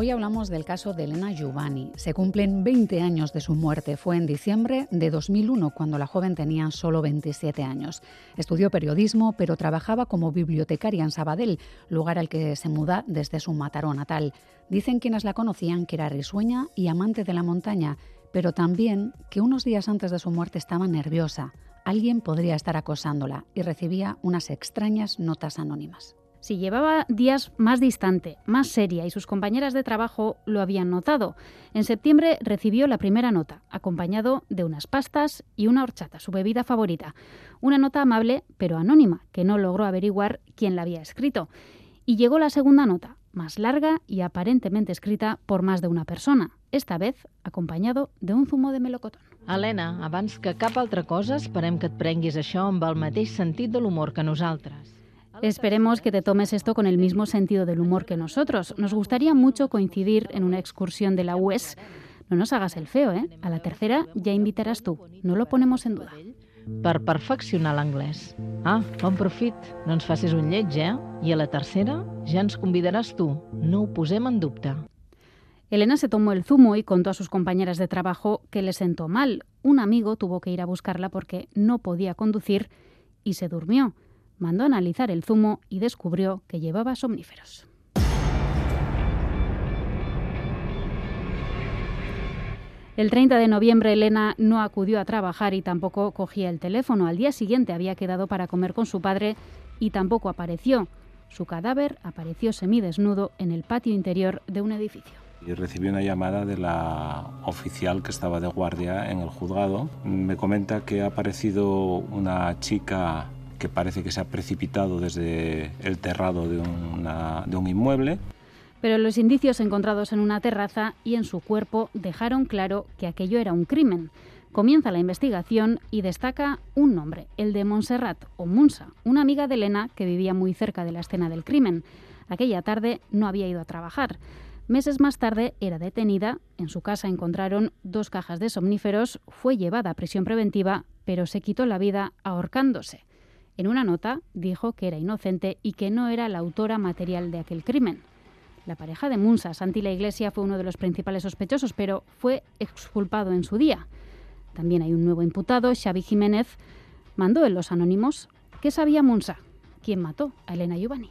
Hoy hablamos del caso de Elena Giovanni. Se cumplen 20 años de su muerte. Fue en diciembre de 2001, cuando la joven tenía solo 27 años. Estudió periodismo, pero trabajaba como bibliotecaria en Sabadell, lugar al que se muda desde su Mataró natal. Dicen quienes la conocían que era risueña y amante de la montaña, pero también que unos días antes de su muerte estaba nerviosa. Alguien podría estar acosándola y recibía unas extrañas notas anónimas. Si llevaba días más distante, más seria y sus compañeras de trabajo lo habían notado. En septiembre recibió la primera nota, acompañado de unas pastas y una horchata, su bebida favorita. Una nota amable pero anónima, que no logró averiguar quién la había escrito. Y llegó la segunda nota, más larga y aparentemente escrita por más de una persona, esta vez acompañado de un zumo de melocotón. Helena, abans que cap altra cosa, esperem que et prenguis això amb el mateix sentit de l'humor que nosaltres. Esperemos que te tomes esto con el mismo sentido del humor que nosotros. Nos gustaría mucho coincidir en una excursión de la UES. No nos hagas el feo, ¿eh? A la tercera ya invitarás tú. No lo ponemos en duda. Per perfeccionar l'anglès. Ah, bon profit. No ens facis un lleig, eh? I a la tercera ja ens convidaràs tu. No ho posem en dubte. Elena se tomó el zumo y contó a sus compañeras de trabajo que le sentó mal. Un amigo tuvo que ir a buscarla porque no podía conducir y se durmió mandó analizar el zumo y descubrió que llevaba somníferos. El 30 de noviembre Elena no acudió a trabajar y tampoco cogía el teléfono. Al día siguiente había quedado para comer con su padre y tampoco apareció. Su cadáver apareció semidesnudo en el patio interior de un edificio. Recibí una llamada de la oficial que estaba de guardia en el juzgado. Me comenta que ha aparecido una chica que parece que se ha precipitado desde el terrado de, un inmueble. Pero los indicios encontrados en una terraza y en su cuerpo dejaron claro que aquello era un crimen. Comienza la investigación y destaca un nombre, el de Montserrat o Munsa, una amiga de Elena que vivía muy cerca de la escena del crimen. Aquella tarde no había ido a trabajar. Meses más tarde era detenida, en su casa encontraron dos cajas de somníferos, fue llevada a prisión preventiva, pero se quitó la vida ahorcándose. En una nota dijo que era inocente y que no era la autora material de aquel crimen. La pareja de Munsa, Santi La Iglesia, fue uno de los principales sospechosos, pero fue exculpado en su día. También hay un nuevo imputado, Xavi Jiménez. Mandó en los anónimos ¿Qué sabía Munsa, quien mató a Elena Giovanni.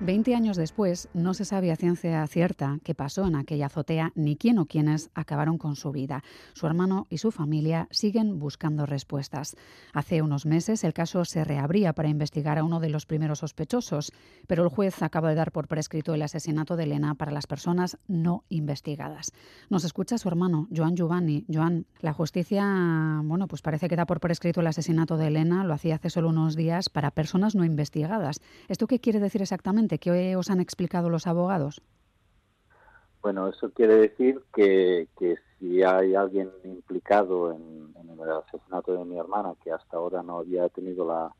Veinte años después, no se sabe a ciencia cierta qué pasó en aquella azotea ni quién o quiénes acabaron con su vida. Su hermano y su familia siguen buscando respuestas. Hace unos meses el caso se reabría para investigar a uno de los primeros sospechosos, pero el juez acaba de dar por prescrito el asesinato de Elena para las personas no investigadas. Nos escucha su hermano, Joan Giovanni. Joan, la justicia, bueno, pues parece que da por prescrito el asesinato de Elena, lo hacía hace solo unos días, para personas no investigadas. ¿Esto qué quiere decir exactamente? ¿Qué os han explicado los abogados? Bueno, eso quiere decir que, si hay alguien implicado en, el asesinato de mi hermana, que hasta ahora no había tenido la,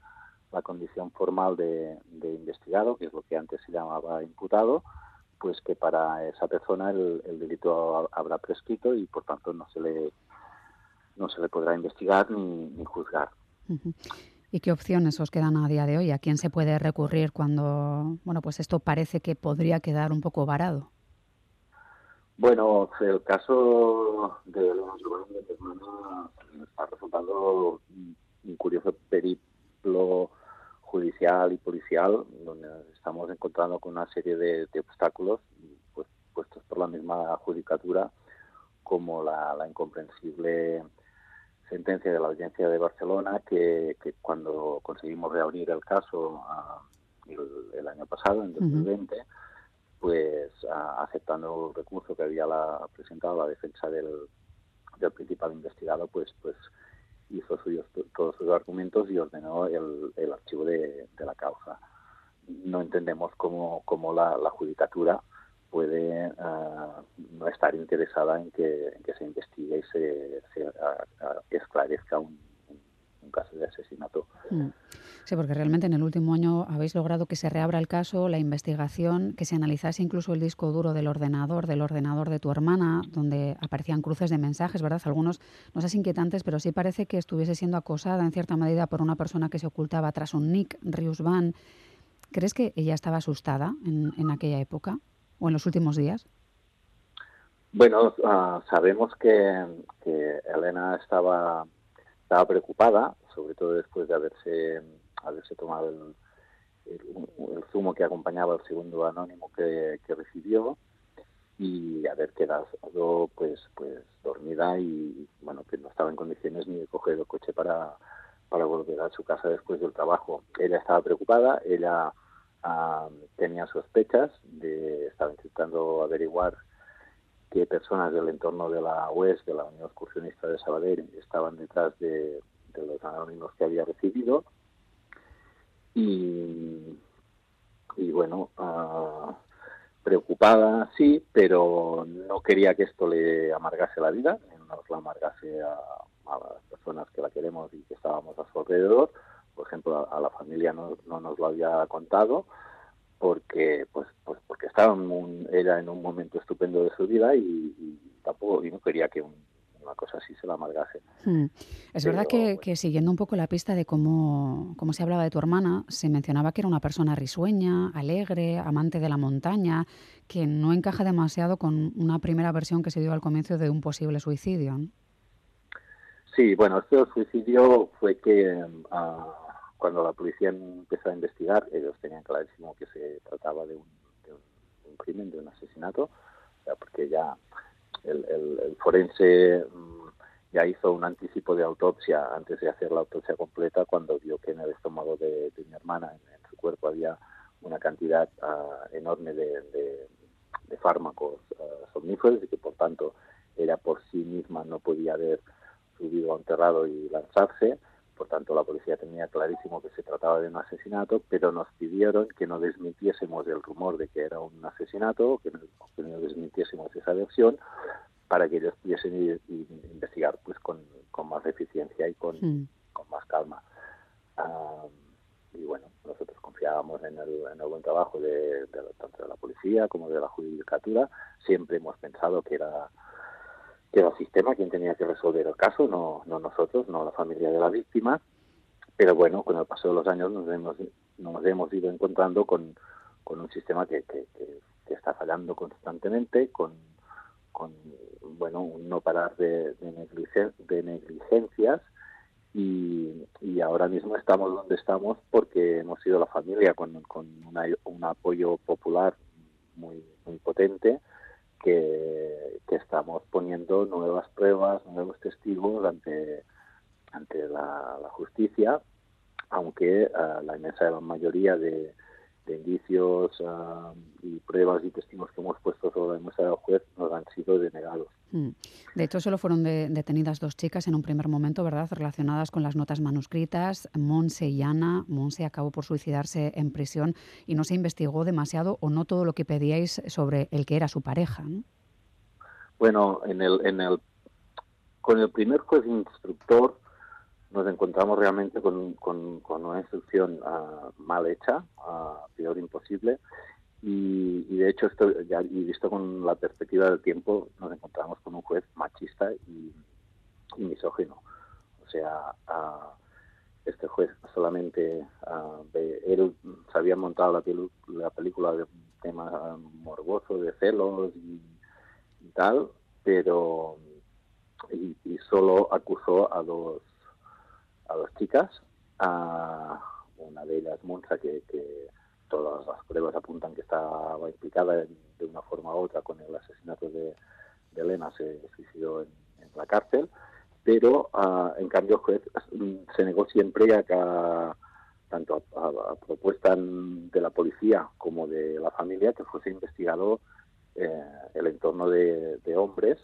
condición formal de, investigado, que es lo que antes se llamaba imputado, pues que para esa persona el, delito habrá prescrito y por tanto no se le no se le podrá investigar ni, juzgar. ¿Y qué opciones os quedan a día de hoy? ¿A quién se puede recurrir cuando, bueno, pues esto parece que podría quedar un poco varado? Bueno, el caso de los de está resultando un curioso periplo judicial y policial, donde estamos encontrando con una serie de, obstáculos pues, puestos por la misma judicatura, como la incomprensible sentencia de la Audiencia de Barcelona que, cuando conseguimos reabrir el caso ah, el, año pasado, en 2020, pues ah, aceptando el recurso que había la, presentado la defensa del, principal investigado, pues pues hizo suyos, todos sus argumentos y ordenó el, archivo de, la causa. No entendemos cómo, cómo la, la judicatura puede uh, no estar interesada en que, se investigue y se, se uh, esclarezca un, caso de asesinato. Mm. Sí, porque realmente en el último año habéis logrado que se reabra el caso, la investigación, que se analizase incluso el disco duro del ordenador, del ordenador de tu hermana, donde aparecían cruces de mensajes, ¿verdad? Algunos, no sé, inquietantes, pero sí parece que estuviese siendo acosada en cierta medida por una persona que se ocultaba tras un nick, Rius Van. ¿Crees que ella estaba asustada en, aquella época o en los últimos días? Bueno, ah, sabemos que, que Elena estaba, estaba preocupada, sobre todo después de haberse haberse tomado el, el, zumo que acompañaba el segundo anónimo que, recibió y haber quedado pues pues dormida y bueno que no estaba en condiciones ni de coger el coche para, para volver a su casa después del trabajo. Ella estaba preocupada, ella tenía sospechas, de, estaba intentando averiguar qué personas del entorno de la UES, de la Unión Excursionista de Sabadell, estaban detrás de, los anónimos que había recibido y, bueno, uh, preocupada, sí, pero no quería que esto le amargase la vida, no la amargase a, las personas que la queremos y que estábamos a su alrededor. Por ejemplo, a, la familia no, no, nos lo había contado porque pues pues porque estaba en un, era en un momento estupendo de su vida y, y tampoco y no quería que un, una cosa así se la amargase. Hmm. Es verdad que, siguiendo un poco la pista de cómo, cómo se hablaba de tu hermana, se mencionaba que era una persona risueña, alegre, amante de la montaña, que no encaja demasiado con una primera versión que se dio al comienzo de un posible suicidio. Sí, bueno, este suicidio fue que ah, cuando la policía empezó a investigar, ellos tenían clarísimo que se trataba de un, de crimen, de un asesinato, porque ya el, forense mm, ya hizo un anticipo de autopsia antes de hacer la autopsia completa cuando vio que en el estómago de, mi hermana, en, su cuerpo, había una cantidad ah, enorme de, fármacos uh, somníferos y que por tanto ella por sí misma no podía haber subido a un terrado y lanzarse por tanto, la policía tenía clarísimo que se trataba de un asesinato, pero nos pidieron que no desmintiésemos el rumor de que era un asesinato, que no, que no desmintiésemos esa versión, para que ellos pudiesen investigar pues con, más eficiencia y con, hmm. con más calma. y bueno, nosotros confiábamos en el, en el buen trabajo de, tanto de la policía como de la judicatura. Siempre hemos pensado que era que era el sistema quien tenía que resolver el caso, no, no nosotros, no la familia de la víctima. Pero bueno, con el paso de los años nos hemos, nos hemos ido encontrando con, con un sistema que, que, está fallando constantemente, con, con bueno, un no parar de, de, negligencias. Y, y, ahora mismo estamos donde estamos porque hemos sido la familia con, con un apoyo popular muy, muy potente que, estamos poniendo nuevas pruebas, nuevos testigos ante, ante la, justicia, aunque eh, la inmensa mayoría de, de indicios ah, y pruebas y testigos que hemos puesto sobre la mesa del juez nos han sido denegados. Mm. De hecho, solo fueron detenidas dos chicas en un primer momento, ¿verdad?, relacionadas con las notas manuscritas, Monse y Ana. Monse acabó por suicidarse en prisión y no se investigó demasiado o no todo lo que pedíais sobre el que era su pareja. Bueno, en el, en el, con el primer juez instructor nos encontramos realmente con, con, una instrucción ah, mal hecha, uh, imposible, y, de hecho, esto, ya, y visto con la perspectiva del tiempo, nos encontramos con un juez machista y, misógino. O sea, uh, este juez solamente él se había montado la, la, película de un tema morboso de celos y, tal, pero y, solo acusó a dos a dos chicas, a una de ellas, Monza, que, todas las pruebas apuntan que estaba implicada de una forma u otra con el asesinato de, Elena, se suicidó en, la cárcel, pero ah, en cambio mm, se negó siempre a tanto a, propuesta de la policía como de la familia que fuese investigado eh, el entorno de, hombres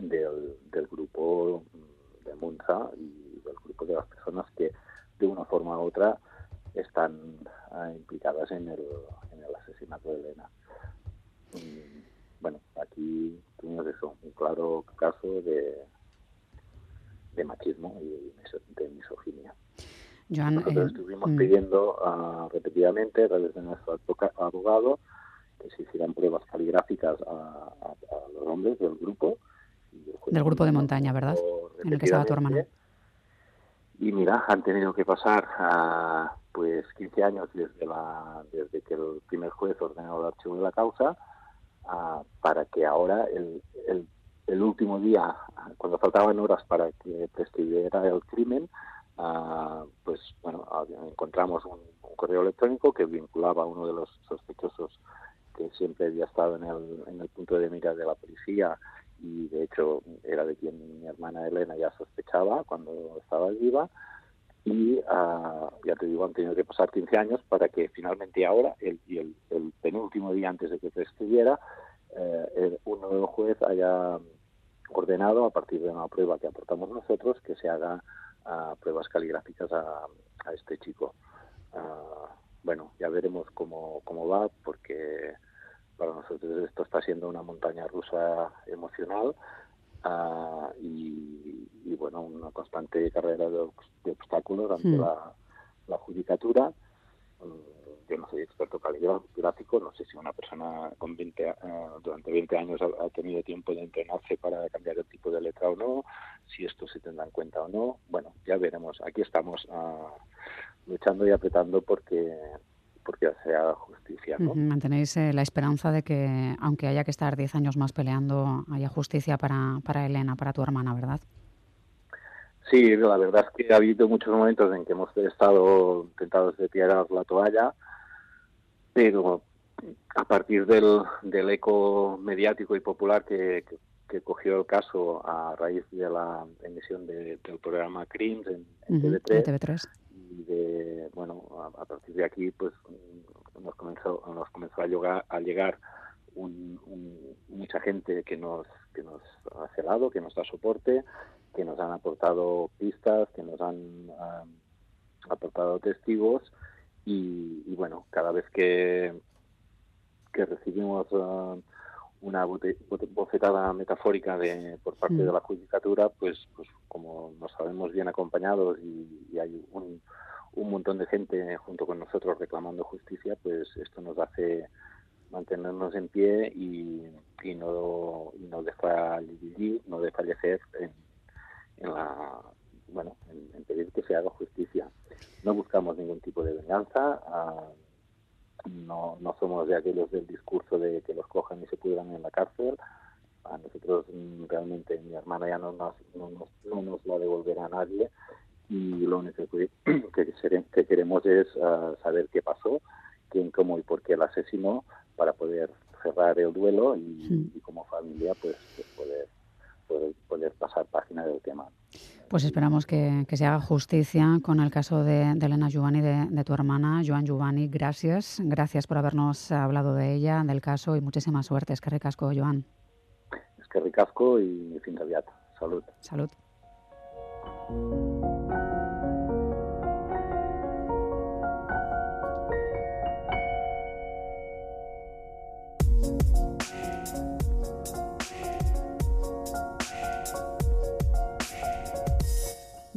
del, del grupo de Monza y del grupo de las personas que de una forma u otra están ah, implicadas en el, en el asesinato de Elena. bueno, aquí tuvimos eso, un claro caso de, de machismo y de misoginia. Joan, Nosotros eh, estuvimos mm. pidiendo ah, repetidamente a través de nuestro abogado que se hicieran pruebas caligráficas a, a- a los hombres del grupo. Y Del grupo de montaña, ¿verdad? En el que estaba tu hermana. Y mira, han tenido que pasar ah, pues 15 años desde, la, desde que el primer juez ordenó el archivo de la causa ah, para que ahora el, el, el último día, ah, cuando faltaban horas para que prescribiera el crimen, ah, pues bueno, encontramos un, un correo electrónico que vinculaba a uno de los sospechosos que siempre había estado en el, en el punto de mira de la policía y de hecho era de quien mi hermana Elena ya sospechaba cuando estaba viva y ah, ya te digo han tenido que pasar 15 años para que finalmente ahora el, y el, el penúltimo día antes de que prescribiera eh, un nuevo juez haya ordenado a partir de una prueba que aportamos nosotros que se haga ah, pruebas caligráficas a, este chico. Ah, bueno ya veremos cómo, cómo va porque para nosotros esto está siendo una montaña rusa emocional ah, y, y, bueno una constante carrera de, de obstáculos ante la, la judicatura Mm, yo no soy experto caligráfico, no sé si una persona con 20, a- durante 20 años ha, ha tenido tiempo de entrenarse para cambiar el tipo de letra o no, si esto se tendrá en cuenta o no. Bueno, ya veremos. Aquí estamos ah, luchando y apretando porque porque se haga justicia, Mantenéis eh, la esperanza de que, aunque haya que estar 10 años más peleando, haya justicia para, para Elena, para tu hermana, ¿verdad? Sí, la verdad es que ha habido muchos momentos en que hemos estado tentados de tirar la toalla, pero a partir del, del eco mediático y popular que, que- que cogió el caso a raíz de la emisión de- del programa Crims en, en Ujú, TV3, en TV3. Y de bueno a, a partir de aquí pues mm, nos comenzó nos comenzó a llegar a llegar un- un- mucha gente que nos que nos ha celado que nos da soporte que nos han aportado pistas que nos han ah, aportado testigos y, y, bueno cada vez que que recibimos ah, una bote- bote- bofetada metafórica de, por parte de la judicatura, pues, pues como nos sabemos bien acompañados y, y hay un, un montón de gente junto con nosotros reclamando justicia, pues esto nos hace mantenernos en pie y, y no no desfallecer, no desfallecer en, la bueno en, pedir que se haga justicia. No buscamos ningún tipo de venganza. ah, no, no somos de aquellos del discurso de que los cojan y se pudran en la cárcel. A nosotros realmente mi hermana ya no nos, no nos, no nos la devolverá a nadie y lo único que, queremos es ah, saber qué pasó, quién, cómo y por qué la asesinó para poder cerrar el duelo y, Sí. y como familia pues, pues poder, poder, poder pasar página del tema. Pues esperamos que, que se haga justicia con el caso de, de Elena Giovanni, de, de tu hermana, Joan Giovanni. Gracias. Gracias por habernos hablado de ella, del caso y muchísima suerte. Es que recasco, Joan. Es que ricasco y fin de. Salud. Salud.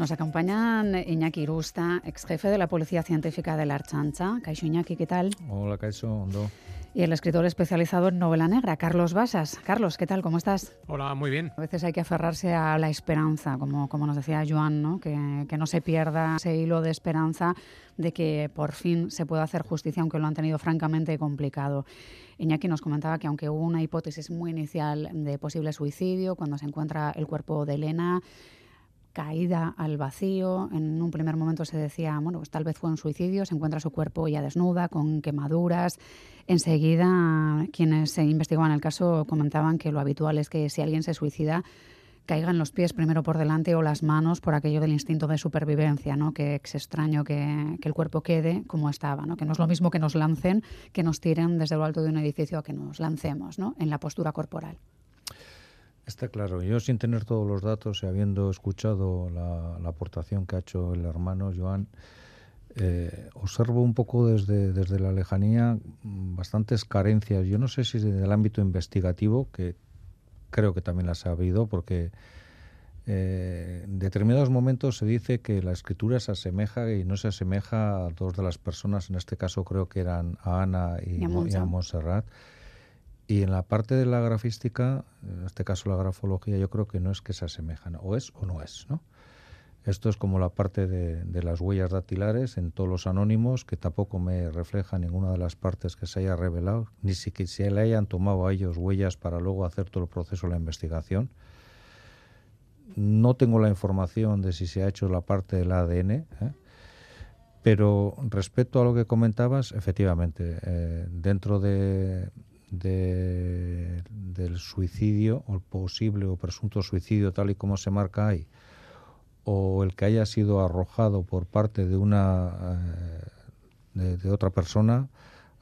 Nos acompañan Iñaki Irusta, ex jefe de la Policía Científica de la Archancha. Caixo Iñaki, ¿qué tal? Hola, Caixo, Ondo. Y el escritor especializado en novela negra, Carlos Basas. Carlos, ¿qué tal? ¿Cómo estás? Hola, muy bien. A veces hay que aferrarse a la esperanza, como, como nos decía Joan, ¿no? que, que no se pierda ese hilo de esperanza de que por fin se pueda hacer justicia, aunque lo han tenido francamente complicado. Iñaki nos comentaba que aunque hubo una hipótesis muy inicial de posible suicidio, cuando se encuentra el cuerpo de Elena, caída al vacío. En un primer momento se decía, bueno, pues tal vez fue un suicidio, se encuentra su cuerpo ya desnuda, con quemaduras. Enseguida, quienes se investigaban el caso comentaban que lo habitual es que si alguien se suicida, caigan los pies primero por delante o las manos por aquello del instinto de supervivencia, ¿no? Que es extraño que, que el cuerpo quede como estaba, ¿no? Que no es lo mismo que nos lancen, que nos tiren desde lo alto de un edificio a que nos lancemos, ¿no? En la postura corporal. Está claro. Yo sin tener todos los datos y habiendo escuchado la, la aportación que ha hecho el hermano Joan, eh, observo un poco desde, desde la lejanía bastantes carencias. Yo no sé si del ámbito investigativo, que creo que también las ha habido, porque eh, en determinados momentos se dice que la escritura se asemeja y no se asemeja a dos de las personas, en este caso creo que eran a Ana y, y a Montserrat. Y en la parte de la grafística, en este caso la grafología, yo creo que no es que se asemejan, o es o no es, ¿no? Esto es como la parte de, las huellas dactilares en todos los anónimos, que tampoco me refleja ninguna de las partes que se haya revelado, ni si que se le hayan tomado a ellos huellas para luego hacer todo el proceso de la investigación. No tengo la información de si se ha hecho la parte del ADN, ¿eh? pero respecto a lo que comentabas, efectivamente, eh, dentro de, del suicidio, o el posible o presunto suicidio tal y como se marca ahí, o el que haya sido arrojado por parte de una eh, de, otra persona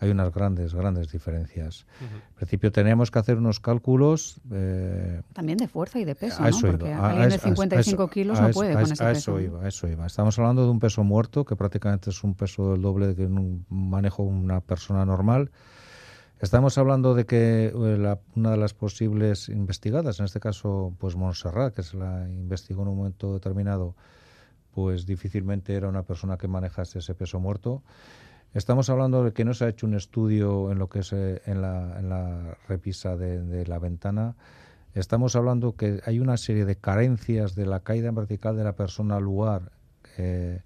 hay unas grandes grandes diferencias. En principio teníamos que hacer unos cálculos eh, también de fuerza y de peso, ¿no? Porque alguien de 55 kilos no puede con ese peso. Eso iba, eso iba. Estamos hablando de un peso muerto que prácticamente es un peso del doble de que un manejo una persona normal. Estamos hablando de que eh, una de las posibles investigadas, en este caso, pues Montserrat, que se la investigó en un momento determinado, pues difícilmente era una persona que manejase ese peso muerto. Estamos hablando de que no se ha hecho un estudio en lo que es eh, en, la, repisa de, la ventana. Estamos hablando que hay una serie de carencias de la caída en vertical de la persona al lugar. Eh,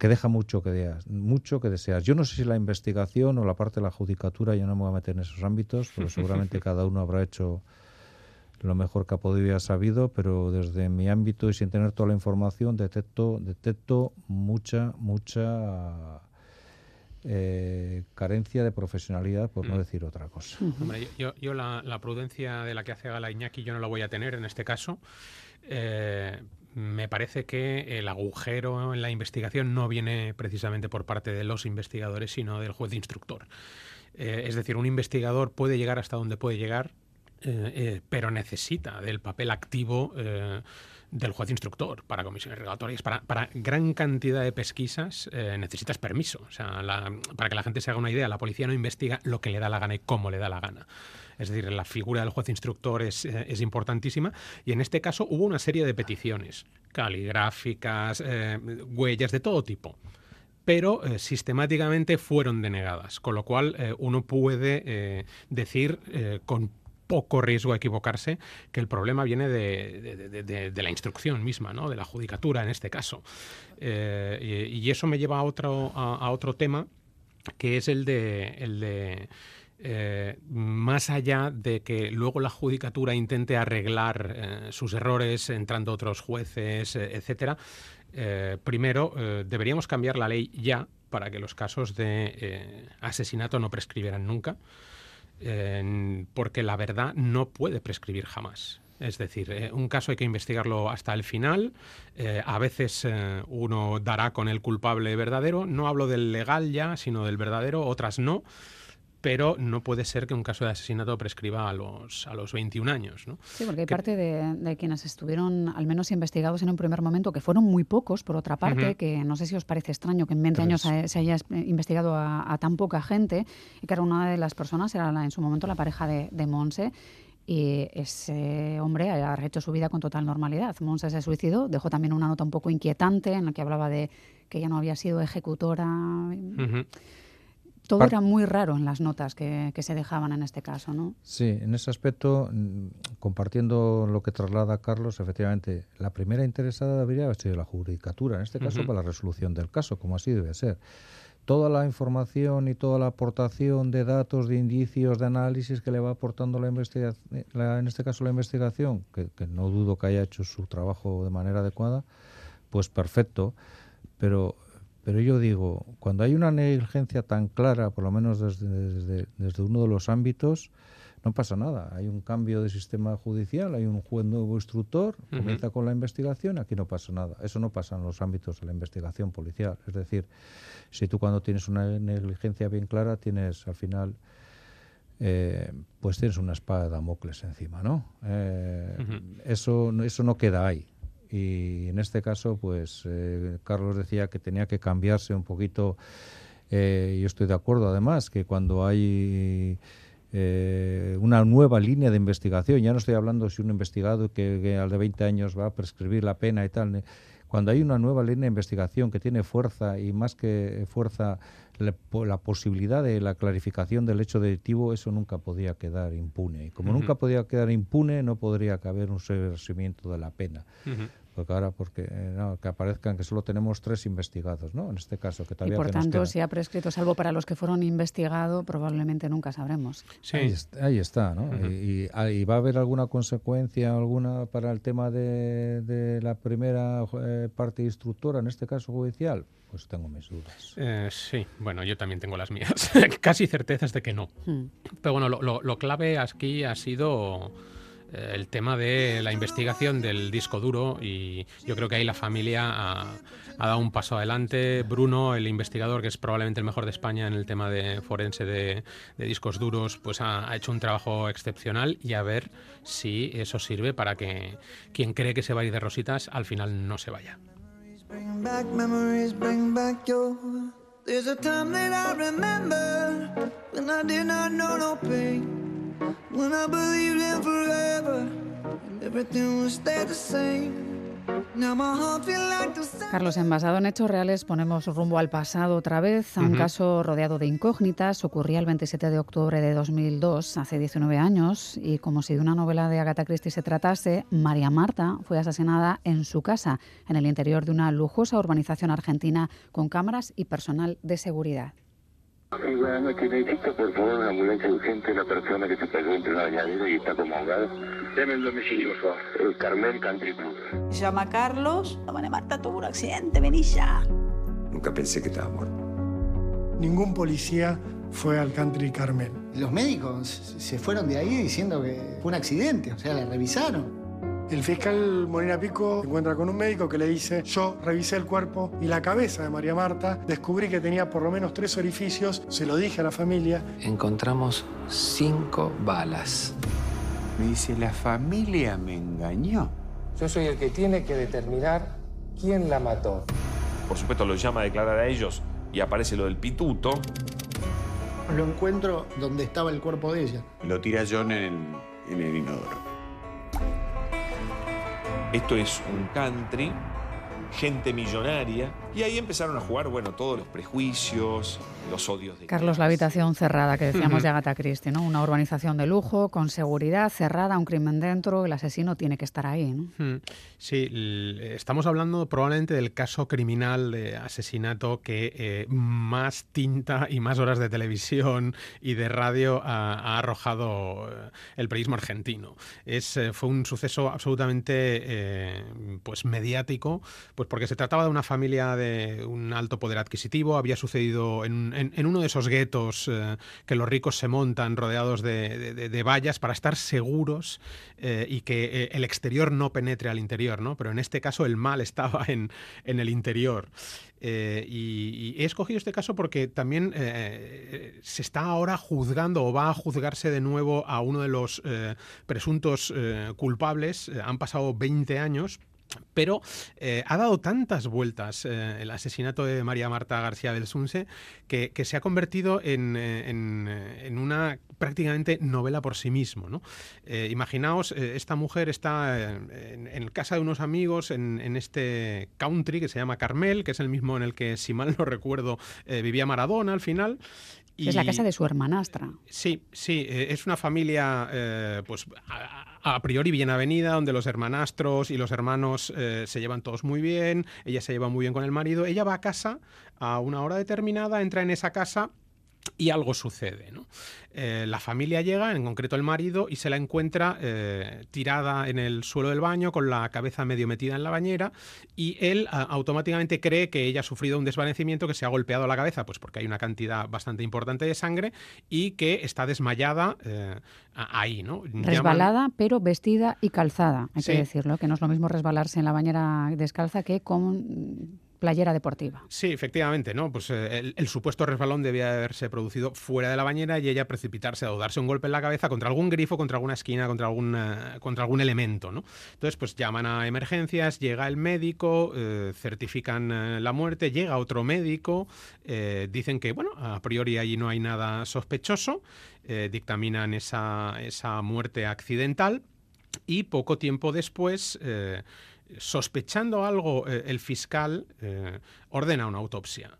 que deja mucho que, desear, mucho que desear. Yo no sé si la investigación o la parte de la judicatura, yo no me voy a meter en esos ámbitos, pero seguramente cada uno habrá hecho lo mejor que ha podido y ha sabido, pero desde mi ámbito y sin tener toda la información detecto, detecto mucha, mucha eh, carencia de profesionalidad, por no mm. decir otra cosa. yo, la, prudencia de la que hace Gala Iñaki yo no la voy a tener en este caso. Eh, me parece que el agujero en la investigación no viene precisamente por parte de los investigadores, sino del juez de instructor. Eh, es decir, un investigador puede llegar hasta donde puede llegar, eh, eh, pero necesita del papel activo del juez instructor para comisiones regulatorias. Para, gran cantidad de pesquisas necesitas permiso. O sea, para que la gente se haga una idea, la policía no investiga lo que le da la gana y cómo le da la gana. Es decir, la figura del juez instructor es, eh, importantísima y en este caso hubo una serie de peticiones caligráficas, eh, huellas de todo tipo pero eh, sistemáticamente fueron denegadas, con lo cual uno puede decir con poco riesgo a equivocarse que el problema viene de, la instrucción misma, ¿no? de la judicatura en este caso. Y, eso me lleva a otro, a, otro tema, que es el de, el de eh, más allá de que luego la judicatura intente arreglar eh, sus errores entrando otros jueces, eh, etcétera, primero deberíamos cambiar la ley ya para que los casos de asesinato no prescribieran nunca, porque la verdad no puede prescribir jamás. Es decir, un caso hay que investigarlo hasta el final. a veces uno dará con el culpable verdadero. No hablo del legal ya, sino del verdadero. Otras no pero no puede ser que un caso de asesinato prescriba a los, a los 21 años. ¿no? Sí, porque hay parte de, quienes estuvieron al menos investigados en un primer momento, que fueron muy pocos, por otra parte, que no sé si os parece extraño que en 20 años se, haya investigado a, tan poca gente, y que era una de las personas, era en su momento la pareja de, de Monse, y ese hombre ha hecho su vida con total normalidad. Monse se suicidó, dejó también una nota un poco inquietante en la que hablaba de que ella no había sido ejecutora. Todo era muy raro en las notas que, se dejaban en este caso, ¿no? Sí, en ese aspecto, mm, compartiendo lo que traslada Carlos, efectivamente, la primera interesada debería haber sido la judicatura, en este caso para la resolución del caso, como así debe ser. Toda la información y toda la aportación de datos, de indicios, de análisis que le va aportando la investigación, en este caso la investigación, que, que no dudo que haya hecho su trabajo de manera adecuada, pues perfecto. Pero pero yo digo, cuando hay una negligencia tan clara, por lo menos desde, desde, uno de los ámbitos, no pasa nada. Hay un cambio de sistema judicial, hay un juez nuevo instructor, comienza con la investigación, aquí no pasa nada. Eso no pasa en los ámbitos de la investigación policial. Es decir, si tú cuando tienes una negligencia bien clara, tienes al final, eh, pues tienes una espada de Damocles encima, ¿no? Eh, eso, eso no queda ahí y en este caso, pues eh, Carlos decía que tenía que cambiarse un poquito. Eh, yo estoy de acuerdo, además, que cuando hay eh, una nueva línea de investigación. Ya no estoy hablando si un investigado que, al de 20 años va a prescribir la pena y tal. Cuando hay una nueva línea de investigación que tiene fuerza y más que fuerza la, posibilidad de la clarificación del hecho delictivo, eso nunca podía quedar impune. Y como nunca podía quedar impune, no podría caber un reversimiento de la pena porque ahora porque eh, no, que aparezcan que solo tenemos tres investigados, ¿no? En este caso que todavía y por tanto, si ha prescrito, salvo para los que fueron investigados, probablemente nunca sabremos. Sí. Ahí, está, ¿no? Ah, y, va a haber alguna consecuencia alguna para el tema de, de la primera eh, parte instructora, en este caso judicial? Pues tengo mis dudas. Eh, sí, bueno, yo también tengo las mías. Casi certezas de que no. Hmm. Pero bueno, lo, lo, lo clave aquí ha sido el tema de la investigación del disco duro y yo creo que ahí la familia ha, dado un paso adelante. Bruno, el investigador que es probablemente el mejor de España en el tema de forense de, discos duros, pues ha, hecho un trabajo excepcional y a ver si eso sirve para que quien cree que se va a ir de rositas al final no se vaya. Carlos, envasado en hechos reales, ponemos rumbo al pasado otra vez, a un caso rodeado de incógnitas. Ocurría el 27 de octubre de 2002, hace 19 años, y como si de una novela de Agatha Christie se tratase, María Marta fue asesinada en su casa, en el interior de una lujosa urbanización argentina con cámaras y personal de seguridad. Sí, buenas noches. Necesito, por favor, una ambulancia urgente. La persona que se cayó entre una bañadera y está como ahogada. Deme el domicilio, por favor. El Carmel Country Club. Se llama Carlos. La Marta tuvo un accidente. Vení ya. Nunca pensé que estaba muerto. Ningún policía fue al Country Carmel. Los médicos se fueron de ahí diciendo que fue un accidente. O sea, la revisaron. El fiscal Morena Pico se encuentra con un médico que le dice, yo revisé el cuerpo y la cabeza de María Marta, descubrí que tenía por lo menos tres orificios, se lo dije a la familia. Encontramos cinco balas. Me dice, la familia me engañó. Yo soy el que tiene que determinar quién la mató. Por supuesto, lo llama a declarar a ellos y aparece lo del pituto. Lo encuentro donde estaba el cuerpo de ella. Lo tira John en, en el inodoro. Esto es un country, gente millonaria, y ahí empezaron a jugar, bueno, todos los prejuicios, los odios de Carlos, la habitación cerrada que decíamos de Agatha Christie, ¿no? Una urbanización de lujo, con seguridad cerrada, un crimen dentro, el asesino tiene que estar ahí, ¿no? Sí, estamos hablando probablemente del caso criminal de asesinato que eh, más tinta y más horas de televisión y de radio ha, arrojado eh, el periodismo argentino. Es, eh, fue un suceso absolutamente pues mediático, pues porque se trataba de una familia de un alto poder adquisitivo, había sucedido en, uno de esos guetos eh, que los ricos se montan rodeados de, vallas para estar seguros eh, y que eh, el exterior no penetre al interior, ¿no? Pero en este caso el mal estaba en, el interior. y, he escogido este caso porque también se está ahora juzgando o va a juzgarse de nuevo a uno de los presuntos culpables. Han pasado 20 años pero eh, ha dado tantas vueltas eh, el asesinato de María Marta García del Sunce que, se ha convertido en, eh, una prácticamente novela por sí mismo. imaginaos, esta mujer está en, casa de unos amigos en, este country que se llama Carmel, que es el mismo en el que, si mal no recuerdo, vivía Maradona al final. Es la casa de su hermanastra. Sí, sí, es una familia pues a priori bien avenida, donde los hermanastros y los hermanos eh, se llevan todos muy bien, ella se lleva muy bien con el marido, ella va a casa a una hora determinada, entra en esa casa y algo sucede. Eh, la familia llega, en concreto el marido, y se la encuentra eh, tirada en el suelo del baño con la cabeza medio metida en la bañera y él automáticamente cree que ella ha sufrido un desvanecimiento, que se ha golpeado la cabeza, pues porque hay una cantidad bastante importante de sangre y que está desmayada eh, ahí. ¿no? Resbalada, pero vestida y calzada, hay que decirlo, que no es lo mismo resbalarse en la bañera descalza que con playera deportiva. Sí, efectivamente, ¿no? Pues eh, el, supuesto resbalón debía haberse producido fuera de la bañera y ella precipitarse o darse un golpe en la cabeza contra algún grifo, contra alguna esquina, contra algún, contra algún elemento, ¿no? Entonces, pues llaman a emergencias, llega el médico, eh, certifican la muerte, llega otro médico, dicen que, bueno, a priori allí no hay nada sospechoso, dictaminan esa, esa muerte accidental y poco tiempo después sospechando algo, eh, el fiscal eh, ordena una autopsia.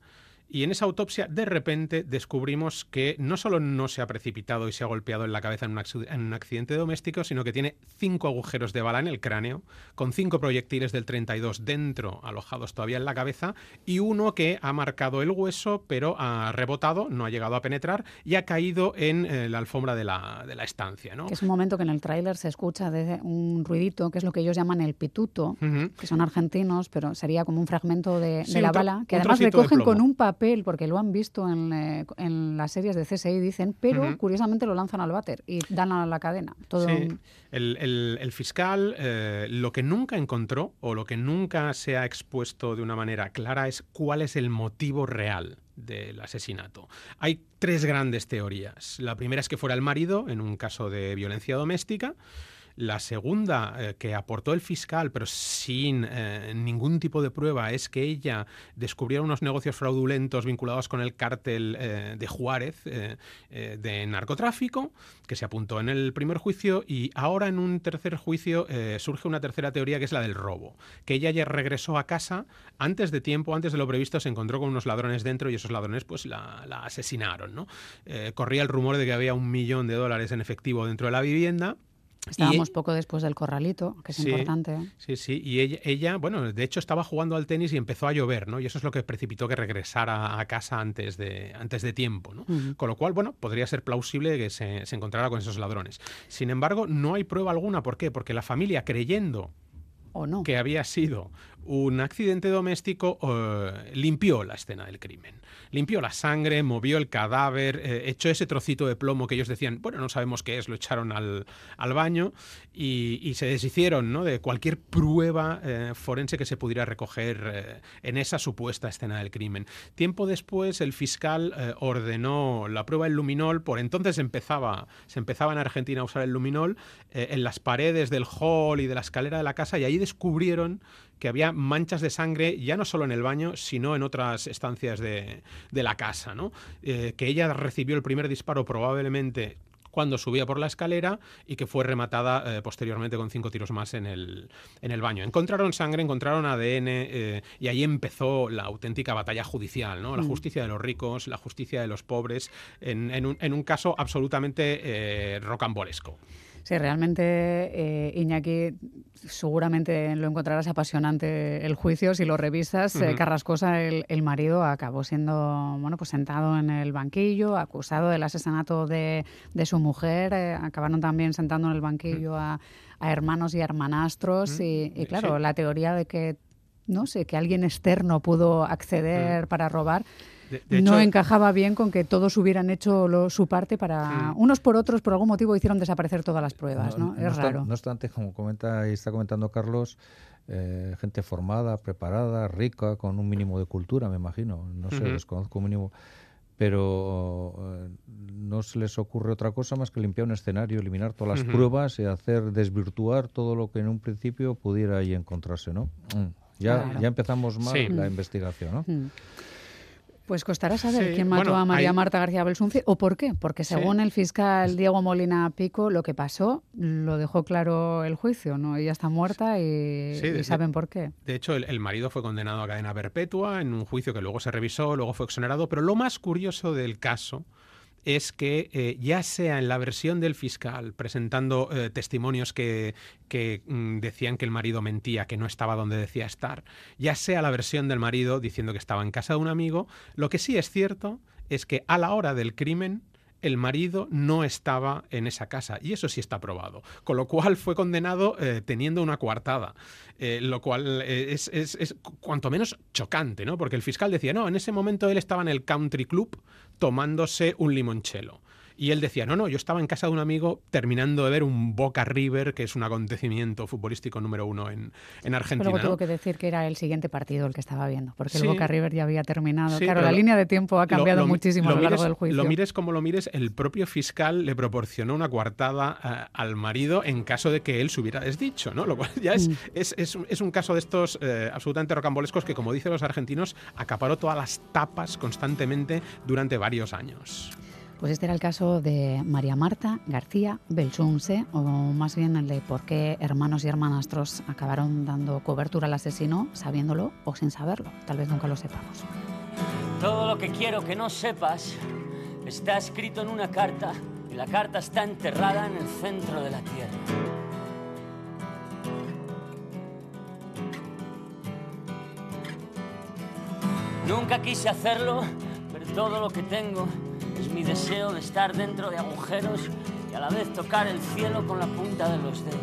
Y en esa autopsia, de repente, descubrimos que no solo no se ha precipitado y se ha golpeado en la cabeza en un, accidente doméstico, sino que tiene cinco agujeros de bala en el cráneo, con cinco proyectiles del 32 dentro, alojados todavía en la cabeza, y uno que ha marcado el hueso, pero ha rebotado, no ha llegado a penetrar y ha caído en eh, la alfombra de la, de la estancia. ¿no? Que es un momento que en el tráiler se escucha de un ruidito, que es lo que ellos llaman el pituto, que son argentinos, pero sería como un fragmento de, la bala, que además recogen con un papel porque lo han visto en, eh, en las series de CSI, dicen, pero curiosamente lo lanzan al váter y dan a la cadena. Todo sí. el, el, fiscal eh, lo que nunca encontró o lo que nunca se ha expuesto de una manera clara es cuál es el motivo real del asesinato. Hay tres grandes teorías. La primera es que fuera el marido en un caso de violencia doméstica. La segunda eh, que aportó el fiscal, pero sin eh, ningún tipo de prueba, es que ella descubriera unos negocios fraudulentos vinculados con el cártel eh, de Juárez de narcotráfico, que se apuntó en el primer juicio, y ahora en un tercer juicio surge una tercera teoría que es la del robo, que ella ya regresó a casa antes de tiempo, antes de lo previsto, se encontró con unos ladrones dentro y esos ladrones pues la, asesinaron. ¿no? corría el rumor de que había un millón de dólares en efectivo dentro de la vivienda Estábamos e poco después del corralito, que es importante. Sí, sí. Y ella, bueno, de hecho estaba jugando al tenis y empezó a llover, ¿no? Y eso es lo que precipitó que regresara a casa antes de, antes de tiempo, ¿no? Con lo cual, bueno, podría ser plausible que se, se encontrara con esos ladrones. Sin embargo, no hay prueba alguna. ¿Por qué? Porque la familia, creyendo ¿O no? que había sido un accidente doméstico, eh, limpió la escena del crimen. Limpió la sangre, movió el cadáver, eh, echó ese trocito de plomo que ellos decían, bueno, no sabemos qué es, lo echaron al, baño y, se deshicieron ¿no? de cualquier prueba eh, forense que se pudiera recoger en esa supuesta escena del crimen. Tiempo después, el fiscal ordenó la prueba del luminol, por entonces empezaba, se empezaba en Argentina a usar el luminol en las paredes del hall y de la escalera de la casa y ahí descubrieron que había manchas de sangre ya no solo en el baño, sino en otras estancias de, la casa. ¿no? Eh, que ella recibió el primer disparo probablemente cuando subía por la escalera y que fue rematada eh, posteriormente con cinco tiros más en el, en el baño. Encontraron sangre, encontraron ADN eh, y ahí empezó la auténtica batalla judicial, ¿no? la mm. justicia de los ricos, la justicia de los pobres, en, un, en un, caso absolutamente rocambolesco. Sí, realmente, eh, Iñaki, seguramente lo encontrarás apasionante el juicio. Si lo revisas, eh, Carrascosa, el, marido, acabó siendo bueno, pues sentado en el banquillo, acusado del asesinato de, su mujer. Eh, acabaron también sentando en el banquillo a, hermanos y hermanastros. Y, claro, la teoría de que no sé, que alguien externo pudo acceder para robar no encajaba bien con que todos hubieran hecho su parte para... Unos por otros, por algún motivo, hicieron desaparecer todas las pruebas, ¿no? es raro. no obstante, como comenta y está comentando Carlos, eh, gente formada, preparada, rica, con un mínimo de cultura, me imagino. No sé, desconozco un mínimo pero eh, no se les ocurre otra cosa más que limpiar un escenario, eliminar todas las pruebas y hacer desvirtuar todo lo que en un principio pudiera ahí encontrarse, ¿no? Mm. Ya, ya empezamos mal la investigación, ¿no? Mm. Pues costará saber quién mató a María Marta García Belsunce o por qué. Porque según el fiscal Diego Molina Pico, lo que pasó lo dejó claro el juicio, ¿no? Ella está muerta y, saben por qué. De hecho, el, marido fue condenado a cadena perpetua en un juicio que luego se revisó, luego fue exonerado. Pero lo más curioso del caso es que eh, ya sea en la versión del fiscal presentando eh, testimonios que, mm, decían que el marido mentía, que no estaba donde decía estar, ya sea la versión del marido diciendo que estaba en casa de un amigo, lo que sí es cierto es que a la hora del crimen el marido no estaba en esa casa y eso sí está probado, con lo cual fue condenado eh, teniendo una coartada, lo cual es, es, cuanto menos chocante, ¿no? Porque el fiscal decía, no, en ese momento él estaba en el country club tomándose un limonchelo. Y él decía, no, no, yo estaba en casa de un amigo terminando de ver un Boca River, que es un acontecimiento futbolístico número uno en, en Argentina. Pero luego tuvo que decir que era el siguiente partido el que estaba viendo, porque el Boca River ya había terminado. claro, la línea de tiempo ha cambiado muchísimo a lo largo del juicio. Lo mires como lo mires, el propio fiscal le proporcionó una coartada eh, al marido en caso de que él se hubiera desdicho, ¿no? Lo cual ya es, mm. es, es, un caso de estos eh, absolutamente rocambolescos que, como dicen los argentinos, acaparó todas las tapas constantemente durante varios años. Pues este era el caso de María Marta García Belchunce, o más bien el de por qué hermanos y hermanastros acabaron dando cobertura al asesino, sabiéndolo o sin saberlo. Tal vez nunca lo sepamos. Todo lo que quiero que no sepas está escrito en una carta y la carta está enterrada en el centro de la tierra. Nunca quise hacerlo, pero todo lo que tengo es mi deseo de estar dentro de agujeros y a la vez tocar el cielo con la punta de los dedos.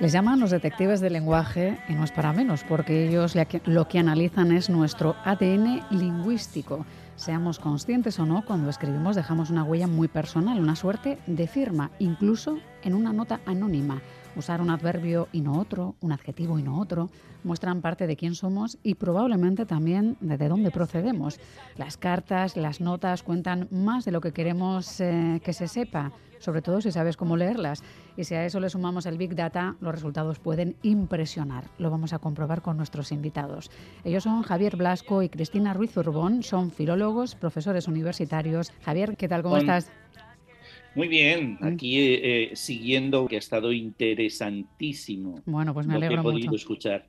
Les llaman los detectives del lenguaje y no es para menos, porque ellos lo que analizan es nuestro ADN lingüístico. Seamos conscientes o no, cuando escribimos dejamos una huella muy personal, una suerte de firma, incluso en una nota anónima. Usar un adverbio y no otro, un adjetivo y no otro, muestran parte de quién somos y probablemente también de, dónde procedemos. Las cartas, las notas cuentan más de lo que queremos eh, que se sepa, sobre todo si sabes cómo leerlas. Y si a eso le sumamos el Big Data, los resultados pueden impresionar. Lo vamos a comprobar con nuestros invitados. Ellos son Javier Blasco y Cristina Ruiz Urbón, son filólogos, profesores universitarios. Javier, ¿qué tal? ¿Cómo estás? Muy bien, aquí eh, siguiendo que ha estado interesantísimo. Bueno, pues me alegro lo que he podido mucho. escuchar.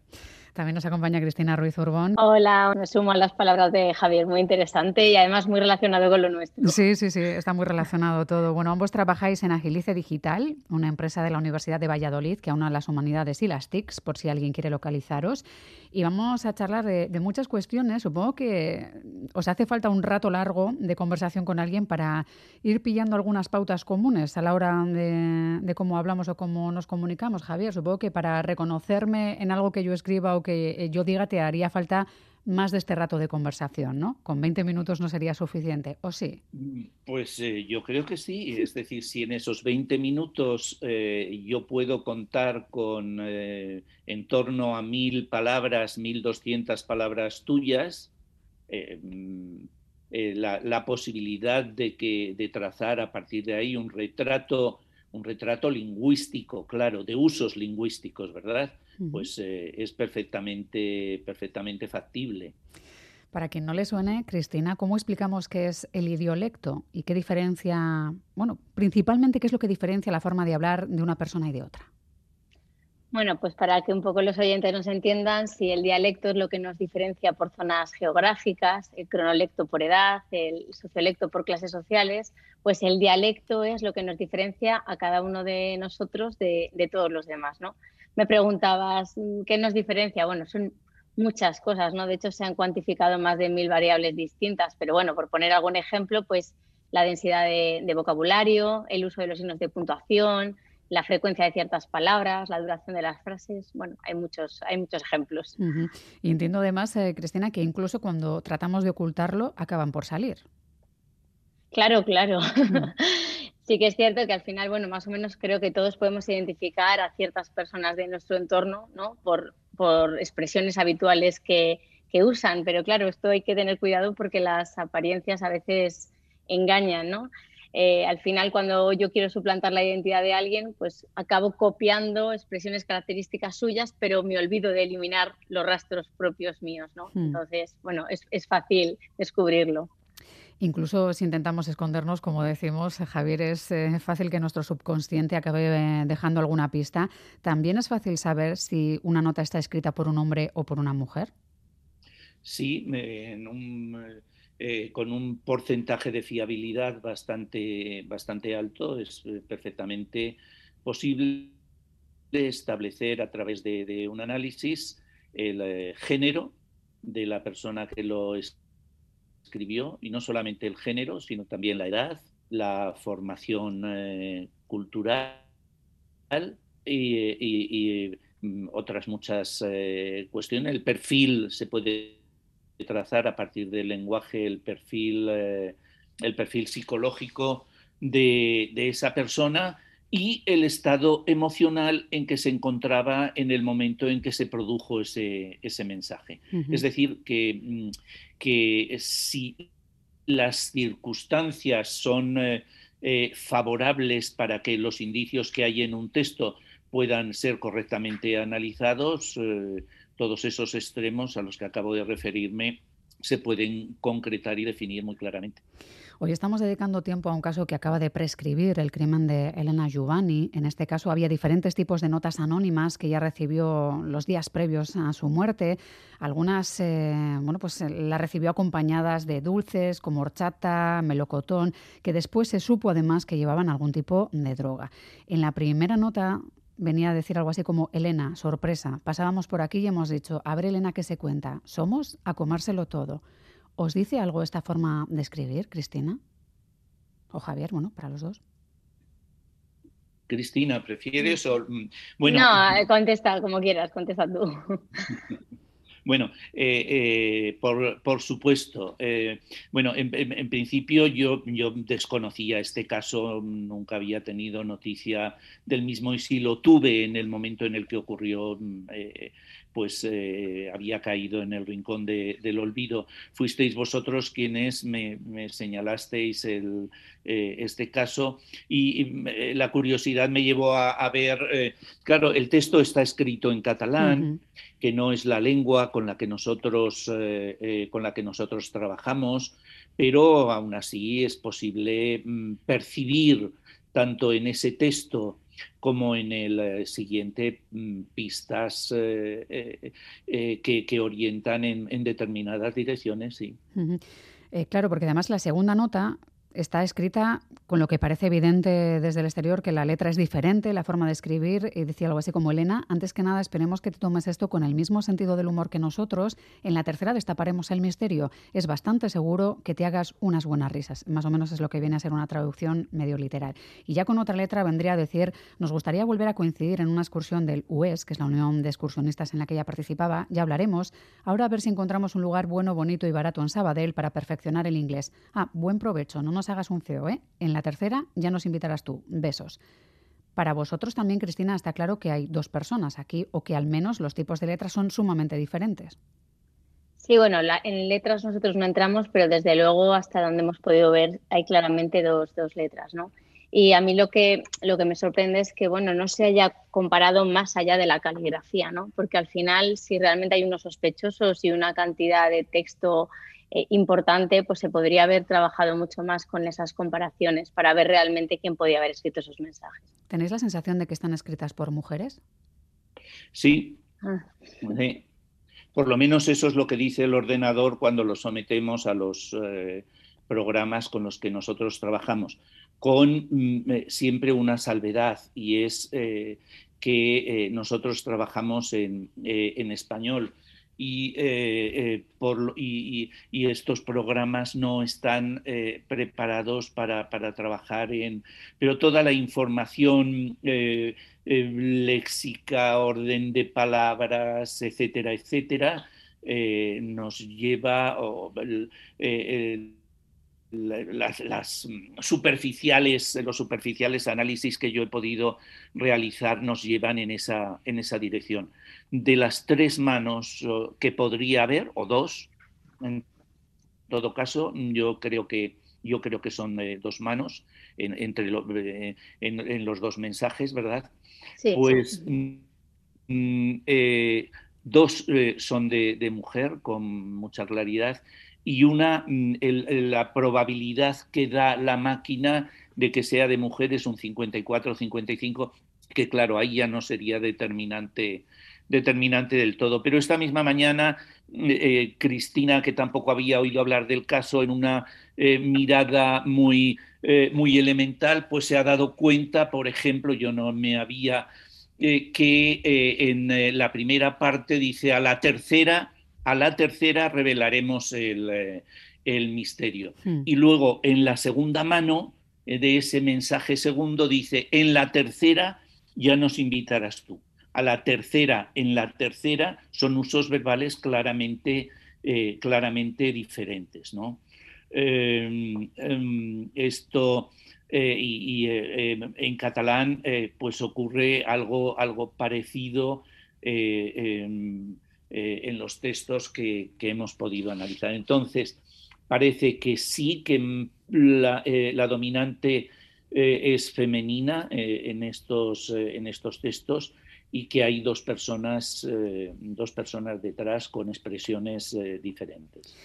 También nos acompaña Cristina Ruiz Urbón. Hola, me sumo a las palabras de Javier, muy interesante y además muy relacionado con lo nuestro. Sí, sí, sí, está muy relacionado todo. Bueno, ambos trabajáis en Agilice Digital, una empresa de la Universidad de Valladolid que aúna las humanidades y las TICs, por si alguien quiere localizaros. Y vamos a charlar de, muchas cuestiones. Supongo que os hace falta un rato largo de conversación con alguien para ir pillando algunas pautas comunes a la hora de, de cómo hablamos o cómo nos comunicamos. Javier, supongo que para reconocerme en algo que yo escriba o que yo diga te haría falta más de este rato de conversación, ¿no? Con 20 minutos no sería suficiente, ¿o sí? Pues eh, yo creo que sí. Es decir, si en esos 20 minutos eh, yo puedo contar con en torno a mil palabras, 1200 palabras tuyas, mm, la, la, posibilidad de, que, de trazar a partir de ahí un retrato, un retrato lingüístico, claro, de usos lingüísticos, ¿verdad? Pues eh, es perfectamente, perfectamente factible. Para quien no le suene, Cristina, ¿cómo explicamos qué es el idiolecto y qué diferencia, bueno, principalmente qué es lo que diferencia la forma de hablar de una persona y de otra? Bueno, pues para que un poco los oyentes nos entiendan, si el dialecto es lo que nos diferencia por zonas geográficas, el cronolecto por edad, el sociolecto por clases sociales, pues el dialecto es lo que nos diferencia a cada uno de nosotros de, de todos los demás, ¿no? Me preguntabas mm, qué nos diferencia. Bueno, son muchas cosas, ¿no? De hecho, se han cuantificado más de mil variables distintas, pero bueno, por poner algún ejemplo, pues la densidad de, vocabulario, el uso de los signos de puntuación, la frecuencia de ciertas palabras, la duración de las frases. Bueno, hay muchos, hay muchos ejemplos. Y entiendo además, eh, Cristina, que incluso cuando tratamos de ocultarlo, acaban por salir. Claro, claro. Sí que es cierto que al final, bueno, más o menos creo que todos podemos identificar a ciertas personas de nuestro entorno, ¿no? Por, por expresiones habituales que, que, usan, pero claro, esto hay que tener cuidado porque las apariencias a veces engañan, ¿no? Eh, al final, cuando yo quiero suplantar la identidad de alguien, pues acabo copiando expresiones características suyas, pero me olvido de eliminar los rastros propios míos, ¿no? Hmm. Entonces, bueno, es, es fácil descubrirlo. Incluso si intentamos escondernos, como decimos, Javier, es eh, fácil que nuestro subconsciente acabe eh, dejando alguna pista. ¿También es fácil saber si una nota está escrita por un hombre o por una mujer? Sí, eh, con un porcentaje de fiabilidad bastante, bastante alto, es perfectamente posible establecer a través de, un análisis el género de la persona que lo está escribió, y no solamente el género, sino también la edad, la formación eh, cultural y, mm, otras muchas eh, cuestiones. El perfil se puede trazar a partir del lenguaje, el perfil, eh, el perfil psicológico de, esa persona y el estado emocional en que se encontraba en el momento en que se produjo ese, mensaje. Es decir, que, mm, que, si las circunstancias son eh, eh, favorables para que los indicios que hay en un texto puedan ser correctamente analizados, eh, todos esos extremos a los que acabo de referirme se pueden concretar y definir muy claramente. Hoy estamos dedicando tiempo a un caso que acaba de prescribir el crimen de Elena Giovanni. En este caso había diferentes tipos de notas anónimas que ella recibió los días previos a su muerte. Algunas, eh, bueno, pues eh, las recibió acompañadas de dulces como horchata, melocotón, que después se supo además que llevaban algún tipo de droga. En la primera nota venía a decir algo así como, Elena, sorpresa, pasábamos por aquí y hemos dicho, a ver Elena, ¿qué se cuenta? Somos a comérselo todo. ¿Os dice algo esta forma de escribir, Cristina? O Javier, bueno, para los dos. Cristina, ¿prefieres o...? Mm, bueno, no, eh, contesta como quieras, contesta tú. Bueno, eh, eh, por, supuesto. bueno, en, principio yo, yo desconocía este caso, nunca había tenido noticia del mismo y si lo tuve en el momento en el que ocurrió, mm, pues eh, había caído en el rincón del olvido. Fuisteis vosotros quienes me, señalasteis el, eh, este caso y, eh, la curiosidad me llevó a, ver, claro, el texto está escrito en catalán, que no es la lengua con la que nosotros, con la que nosotros trabajamos, pero aún así es posible mm, percibir tanto en ese texto como en el eh, siguiente mm, pistas eh, eh, que, orientan en, determinadas direcciones. Sí. claro, porque además la segunda nota está escrita con lo que parece evidente desde el exterior, que la letra es diferente, la forma de escribir, y decía algo así como Elena, antes que nada esperemos que te tomes esto con el mismo sentido del humor que nosotros. En la tercera destaparemos el misterio. Es bastante seguro que te hagas unas buenas risas. Más o menos es lo que viene a ser una traducción medio literal. Y ya con otra letra vendría a decir, nos gustaría volver a coincidir en una excursión del UES, que es la Unión de Excursionistas en la que ella participaba, ya hablaremos. Ahora a ver si encontramos un lugar bueno, bonito y barato en Sabadell para perfeccionar el inglés. Ah, buen provecho, no nos hagas un feo, ¿eh? En la tercera ya nos invitarás tú. Besos. Para vosotros también, Cristina, está claro que hay dos personas aquí o que al menos los tipos de letras son sumamente diferentes. Sí, bueno, en letras nosotros no entramos, pero desde luego hasta donde hemos podido ver hay claramente dos, dos letras, ¿no? Y a mí lo que, lo que me sorprende es que bueno, no se haya comparado más allá de la caligrafía, ¿no? porque al final si realmente hay unos sospechosos y una cantidad de texto eh, importante, pues se podría haber trabajado mucho más con esas comparaciones para ver realmente quién podía haber escrito esos mensajes. ¿Tenéis la sensación de que están escritas por mujeres? Sí. Ah. Por lo menos eso es lo que dice el ordenador cuando lo sometemos a los eh, programas con los que nosotros trabajamos, con mm, eh, siempre una salvedad y es que nosotros trabajamos en, en español y, eh, eh, por, y, estos programas no están eh, preparados para, trabajar en, pero toda la información léxica, orden de palabras, etcétera, etcétera, nos lleva, las, superficiales, los superficiales análisis que yo he podido realizar nos llevan en esa, en esa dirección. De las tres manos que podría haber, o dos, en todo caso, yo creo que, yo creo que son eh, dos manos en, entre eh, en, los dos mensajes, ¿verdad? Sí. Pues mm, eh, dos son de mujer con mucha claridad y una, mm, la probabilidad que da la máquina de que sea de mujeres un 54 o 55, que claro, ahí ya no sería determinante, determinante del todo. Pero esta misma mañana, mm, eh, Cristina, que tampoco había oído hablar del caso, en una eh, mirada muy, eh, muy elemental, pues se ha dado cuenta, por ejemplo, yo no me había, que en la primera parte dice a la tercera a la tercera revelaremos el, eh, misterio. Hmm. Y luego en la segunda mano eh, de ese mensaje segundo dice, en la tercera ya nos invitarás tú. A la tercera, en la tercera son usos verbales claramente, eh, claramente diferentes. ¿no? em, em, esto y, em, en catalán pues ocurre algo, algo parecido en los textos que, hemos podido analizar. Entonces, parece que sí que la, la dominante es femenina en, estos, en estos textos y que hay dos personas, eh, dos personas detrás con expresiones eh, diferentes.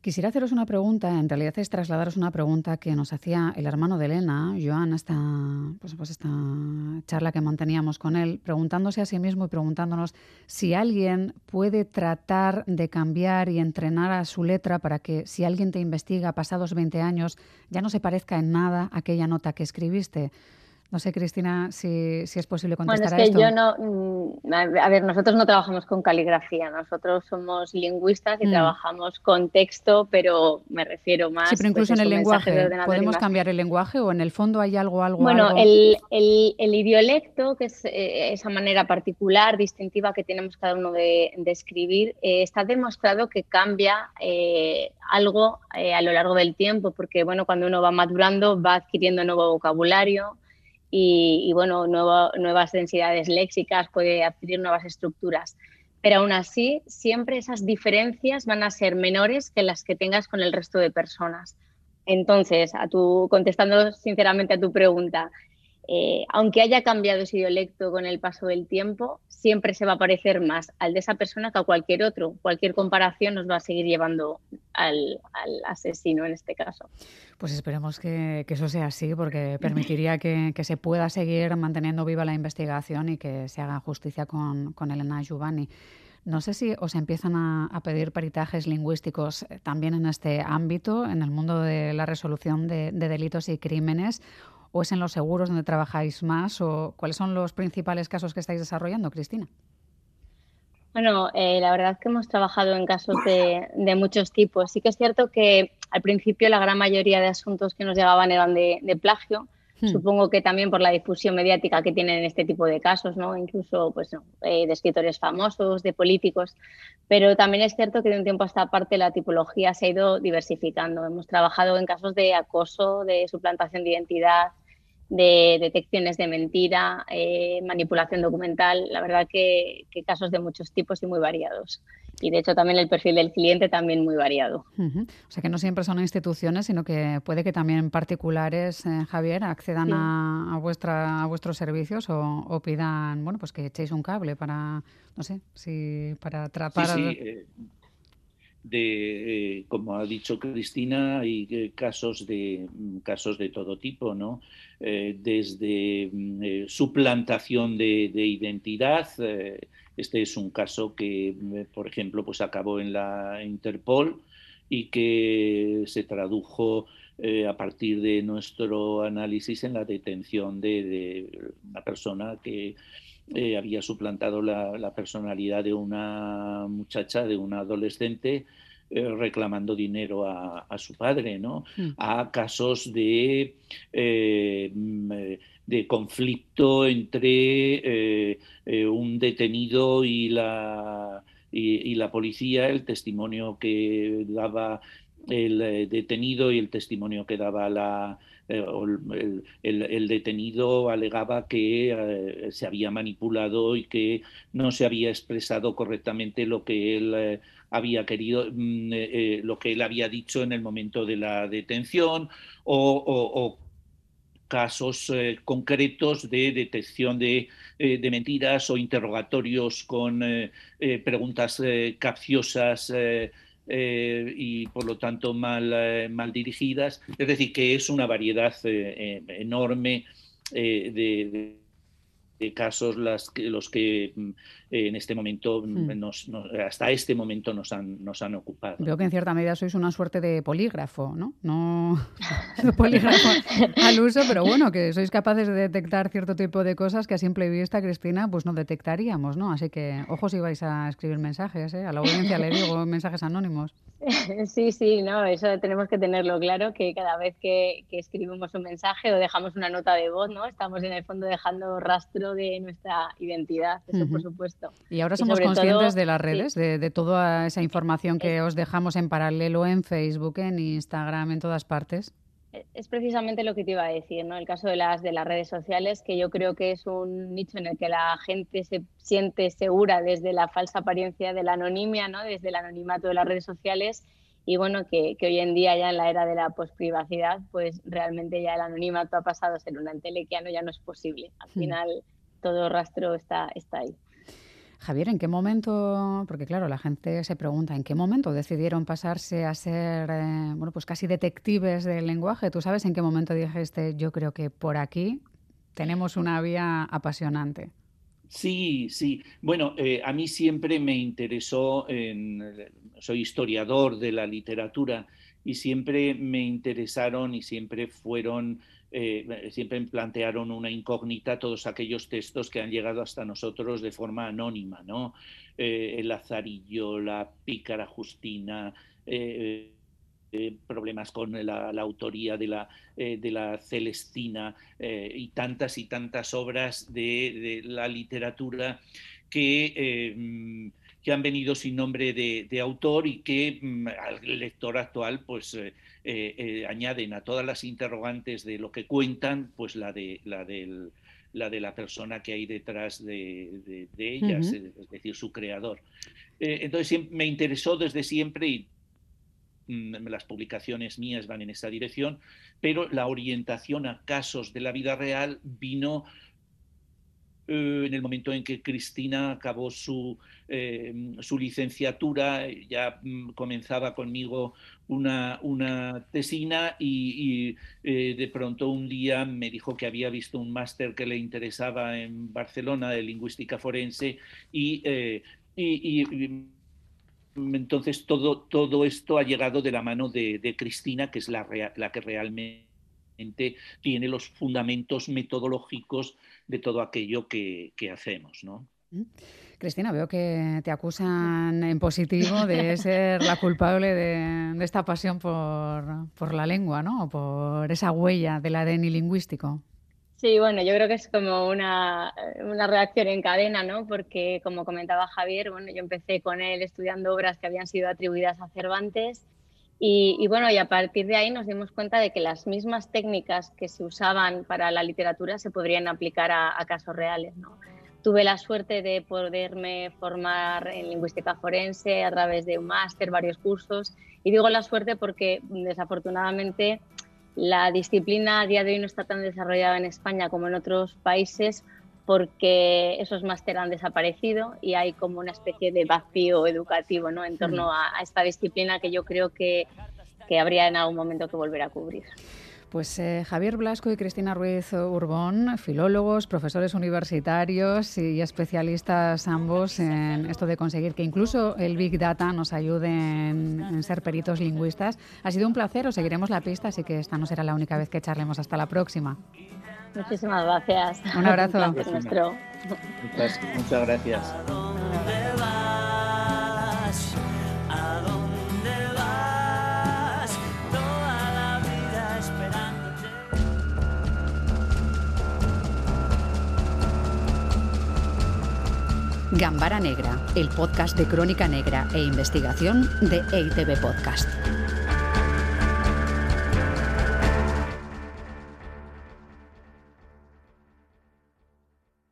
Quisiera haceros una pregunta, en realidad es trasladaros una pregunta que nos hacía el hermano de Elena, Joan, esta, pues, pues esta charla que manteníamos con él, preguntándose a sí mismo y preguntándonos si alguien puede tratar de cambiar y entrenar a su letra para que si alguien te investiga pasados 20 años ya no se parezca en nada aquella nota que escribiste. No sé, Cristina, si, si es posible contestar bueno, es que yo no. Mm, a ver, nosotros no trabajamos con caligrafía, nosotros somos lingüistas y mm. trabajamos con texto, pero me refiero más. Sí, pero incluso pues, en el lenguaje. ¿Podemos cambiar el lenguaje o en el fondo hay algo, algo? Bueno, El, el, el, idiolecto, que es eh, esa manera particular, distintiva que tenemos cada uno de, de escribir, eh, está demostrado que cambia eh, algo a lo largo del tiempo, porque bueno, cuando uno va madurando, va adquiriendo nuevo vocabulario y, bueno, nuevas densidades léxicas, puede adquirir nuevas estructuras. Pero aún así, siempre esas diferencias van a ser menores que las que tengas con el resto de personas. Entonces, a tu, contestando sinceramente a tu pregunta, eh, aunque haya cambiado ese dialecto con el paso del tiempo, siempre se va a parecer más al de esa persona que a cualquier otro. Cualquier comparación nos va a seguir llevando al, asesino en este caso. Pues esperemos que, eso sea así, porque permitiría que, se pueda seguir manteniendo viva la investigación y que se haga justicia con, Elena Giovanni. No sé si os empiezan a, pedir peritajes lingüísticos eh, también en este ámbito, en el mundo de la resolución de delitos y crímenes, o es en los seguros donde trabajáis más? ¿O cuáles son los principales casos que estáis desarrollando, Cristina? Bueno, eh, la verdad es que hemos trabajado en casos de, muchos tipos. Sí que es cierto que al principio la gran mayoría de asuntos que nos llegaban eran de, plagio. Hmm. Supongo que también por la difusión mediática que tienen este tipo de casos, ¿no? incluso pues, eh, de escritores famosos, de políticos. Pero también es cierto que de un tiempo a esta parte la tipología se ha ido diversificando. Hemos trabajado en casos de acoso, de suplantación de identidad, de detecciones de mentira, eh, manipulación documental, la verdad que, casos de muchos tipos y muy variados. Y de hecho también el perfil del cliente también muy variado. O sea que no siempre son instituciones, sino que puede que también particulares, eh, Javier, accedan a, vuestra, a vuestros servicios o, pidan, bueno, pues que echéis un cable para, no sé, si para atrapar... Eh, de, como ha dicho Cristina, hay casos de casos de todo tipo, ¿no? Eh, desde mm, eh, suplantación de, identidad. Eh, este es un caso que, por ejemplo, pues acabó en la Interpol y que se tradujo a partir de nuestro análisis en la detención de, una persona que había suplantado la, personalidad de una muchacha, de una adolescente, eh, reclamando dinero a, su padre, ¿no? Hmm. A casos de, eh, mm, eh, de conflicto entre un detenido y la, y, la policía, el testimonio que daba el detenido y el testimonio que daba la, el, el, detenido alegaba que se había manipulado y que no se había expresado correctamente lo que él había querido, mm, eh, eh, lo que él había dicho en el momento de la detención o, casos eh, concretos de detección de, mentiras o interrogatorios con preguntas capciosas y por lo tanto mal, mal, dirigidas. Es decir, que es una variedad enorme de de casos las los que mm, en este momento mm, hmm. hasta este momento nos han, nos han ocupado. Veo que en cierta medida sois una suerte de polígrafo, ¿no? No polígrafo al uso, pero bueno, que sois capaces de detectar cierto tipo de cosas que a simple vista, Cristina, pues no detectaríamos, ¿no? Así que ojo si vais a escribir mensajes, ¿eh? A la audiencia le digo mensajes anónimos. Sí, sí, no, eso tenemos que tenerlo claro, que cada vez que, escribimos un mensaje o dejamos una nota de voz, ¿no? Estamos en el fondo dejando rastro de nuestra identidad, eso por supuesto. Y ahora somos conscientes de las redes, de, toda esa información que os dejamos en paralelo en Facebook, en Instagram, en todas partes. E, es precisamente lo que te iba a decir, ¿no? El caso de las de las redes sociales, que yo creo que es un nicho en el que la gente se siente segura desde la falsa apariencia de la anonimia, ¿no? Desde el anonimato de las redes sociales y bueno, que, hoy en día ya en la era de la posprivacidad, pues realmente ya el anonimato ha pasado a ser un entelequiano, ya no es posible. Al hmm. final todo rastro está, está ahí. Javier, ¿en qué momento, porque claro, la gente se pregunta, ¿en qué momento decidieron pasarse a ser, eh, bueno, pues casi detectives del lenguaje? ¿Tú sabes en qué momento dijiste, yo creo que por aquí tenemos una vía apasionante? Sí, sí. Bueno, eh, a mí siempre me interesó, soy historiador de la literatura y siempre me interesaron y siempre fueron eh, siempre plantearon una incógnita todos aquellos textos que han llegado hasta nosotros de forma anónima, ¿no? Eh, el Lazarillo, la Pícara Justina, eh, problemas con la, autoría de la, de la Celestina y tantas y tantas obras de, la literatura que que han venido sin nombre de, autor y que mm, al lector actual pues eh, eh, añaden a todas las interrogantes de lo que cuentan pues la de la del la de la persona que hay detrás de, ellas, es decir, su creador. entonces me interesó desde siempre y mm, las publicaciones mías van en esa dirección, pero la orientación a casos de la vida real vino eh, en el momento en que Cristina acabó su, eh, su licenciatura, ya mm, comenzaba conmigo una, una tesina y, eh, de pronto un día me dijo que había visto un máster que le interesaba en Barcelona de lingüística forense y, entonces todo, todo esto ha llegado de la mano de, Cristina, que es la, la que realmente tiene los fundamentos metodológicos de todo aquello que, hacemos. ¿no? Mm. Cristina, veo que te acusan en positivo de ser la culpable de, esta pasión por, la lengua, ¿no? por esa huella del ADN lingüístico. Sí, bueno, yo creo que es como una, una, reacción en cadena, ¿no? Porque, como comentaba Javier, bueno, yo empecé con él estudiando obras que habían sido atribuidas a Cervantes y, bueno, y a partir de ahí nos dimos cuenta de que las mismas técnicas que se usaban para la literatura se podrían aplicar a, casos reales. ¿no? Tuve la suerte de poderme formar en lingüística forense a través de un máster, varios cursos. Y digo la suerte porque desafortunadamente la disciplina a día de hoy no está tan desarrollada en España como en otros países porque esos máster han desaparecido y hay como una especie de vacío educativo ¿no? en torno a, esta disciplina que yo creo que, que, habría en algún momento que volver a cubrir. Pues eh, Javier Blasco y Cristina Ruiz Urbón, filólogos, profesores universitarios y especialistas ambos en esto de conseguir que incluso el Big Data nos ayude en, en, ser peritos lingüistas. Ha sido un placer, os seguiremos la pista, así que esta no será la única vez que charlemos. Hasta la próxima. Muchísimas gracias. Un abrazo. Nuestro. Muchas, muchas gracias. Gambara Negra, el podcast de crónica negra e investigación de EITB Podcast.